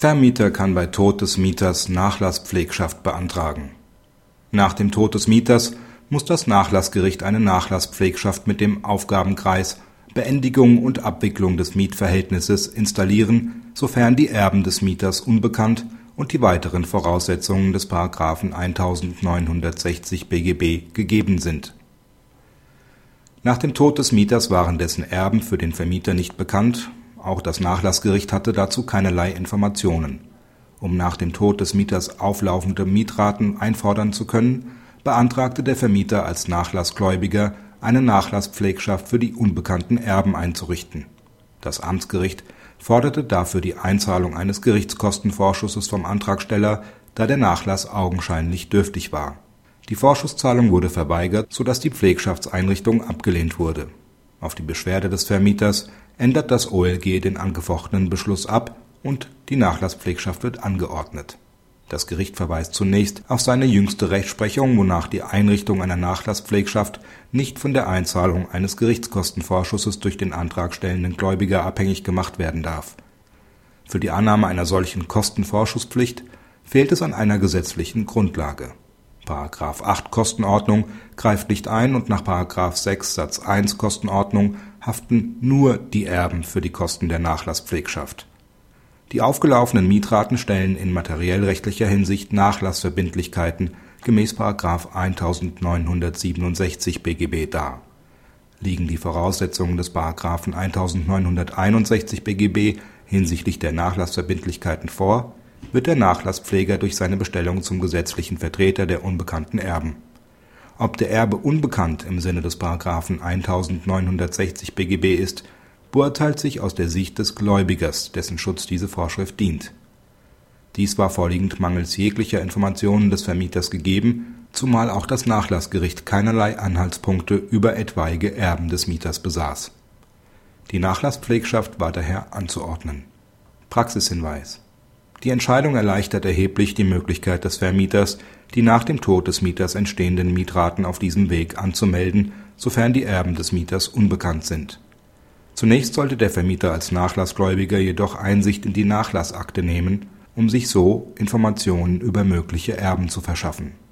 Vermieter kann bei Tod des Mieters Nachlasspflegschaft beantragen. Nach dem Tod des Mieters muss das Nachlassgericht eine Nachlasspflegschaft mit dem Aufgabenkreis Beendigung und Abwicklung des Mietverhältnisses installieren, sofern die Erben des Mieters unbekannt und die weiteren Voraussetzungen des § 1960 BGB gegeben sind. Nach dem Tod des Mieters waren dessen Erben für den Vermieter nicht bekannt auch das Nachlassgericht hatte dazu keinerlei Informationen. Um nach dem Tod des Mieters auflaufende Mietraten einfordern zu können, beantragte der Vermieter als Nachlassgläubiger eine Nachlasspflegschaft für die unbekannten Erben einzurichten. Das Amtsgericht forderte dafür die Einzahlung eines Gerichtskostenvorschusses vom Antragsteller, da der Nachlass augenscheinlich dürftig war. Die Vorschusszahlung wurde verweigert, so dass die Pflegschaftseinrichtung abgelehnt wurde. Auf die Beschwerde des Vermieters ändert das OLG den angefochtenen Beschluss ab und die Nachlasspflegschaft wird angeordnet. Das Gericht verweist zunächst auf seine jüngste Rechtsprechung, wonach die Einrichtung einer Nachlasspflegschaft nicht von der Einzahlung eines Gerichtskostenvorschusses durch den antragstellenden Gläubiger abhängig gemacht werden darf. Für die Annahme einer solchen Kostenvorschusspflicht fehlt es an einer gesetzlichen Grundlage. § 8 Kostenordnung greift nicht ein und nach § 6 Satz 1 Kostenordnung haften nur die Erben für die Kosten der Nachlasspflegschaft. Die aufgelaufenen Mietraten stellen in materiellrechtlicher Hinsicht Nachlassverbindlichkeiten gemäß § 1967 BGB dar. Liegen die Voraussetzungen des § 1961 BGB hinsichtlich der Nachlassverbindlichkeiten vor, wird der Nachlasspfleger durch seine Bestellung zum gesetzlichen Vertreter der unbekannten Erben ob der Erbe unbekannt im Sinne des § 1960 BGB ist, beurteilt sich aus der Sicht des Gläubigers, dessen Schutz diese Vorschrift dient. Dies war vorliegend mangels jeglicher Informationen des Vermieters gegeben, zumal auch das Nachlassgericht keinerlei Anhaltspunkte über etwaige Erben des Mieters besaß. Die Nachlasspflegschaft war daher anzuordnen. Praxishinweis die Entscheidung erleichtert erheblich die Möglichkeit des Vermieters, die nach dem Tod des Mieters entstehenden Mietraten auf diesem Weg anzumelden, sofern die Erben des Mieters unbekannt sind. Zunächst sollte der Vermieter als Nachlassgläubiger jedoch Einsicht in die Nachlassakte nehmen, um sich so Informationen über mögliche Erben zu verschaffen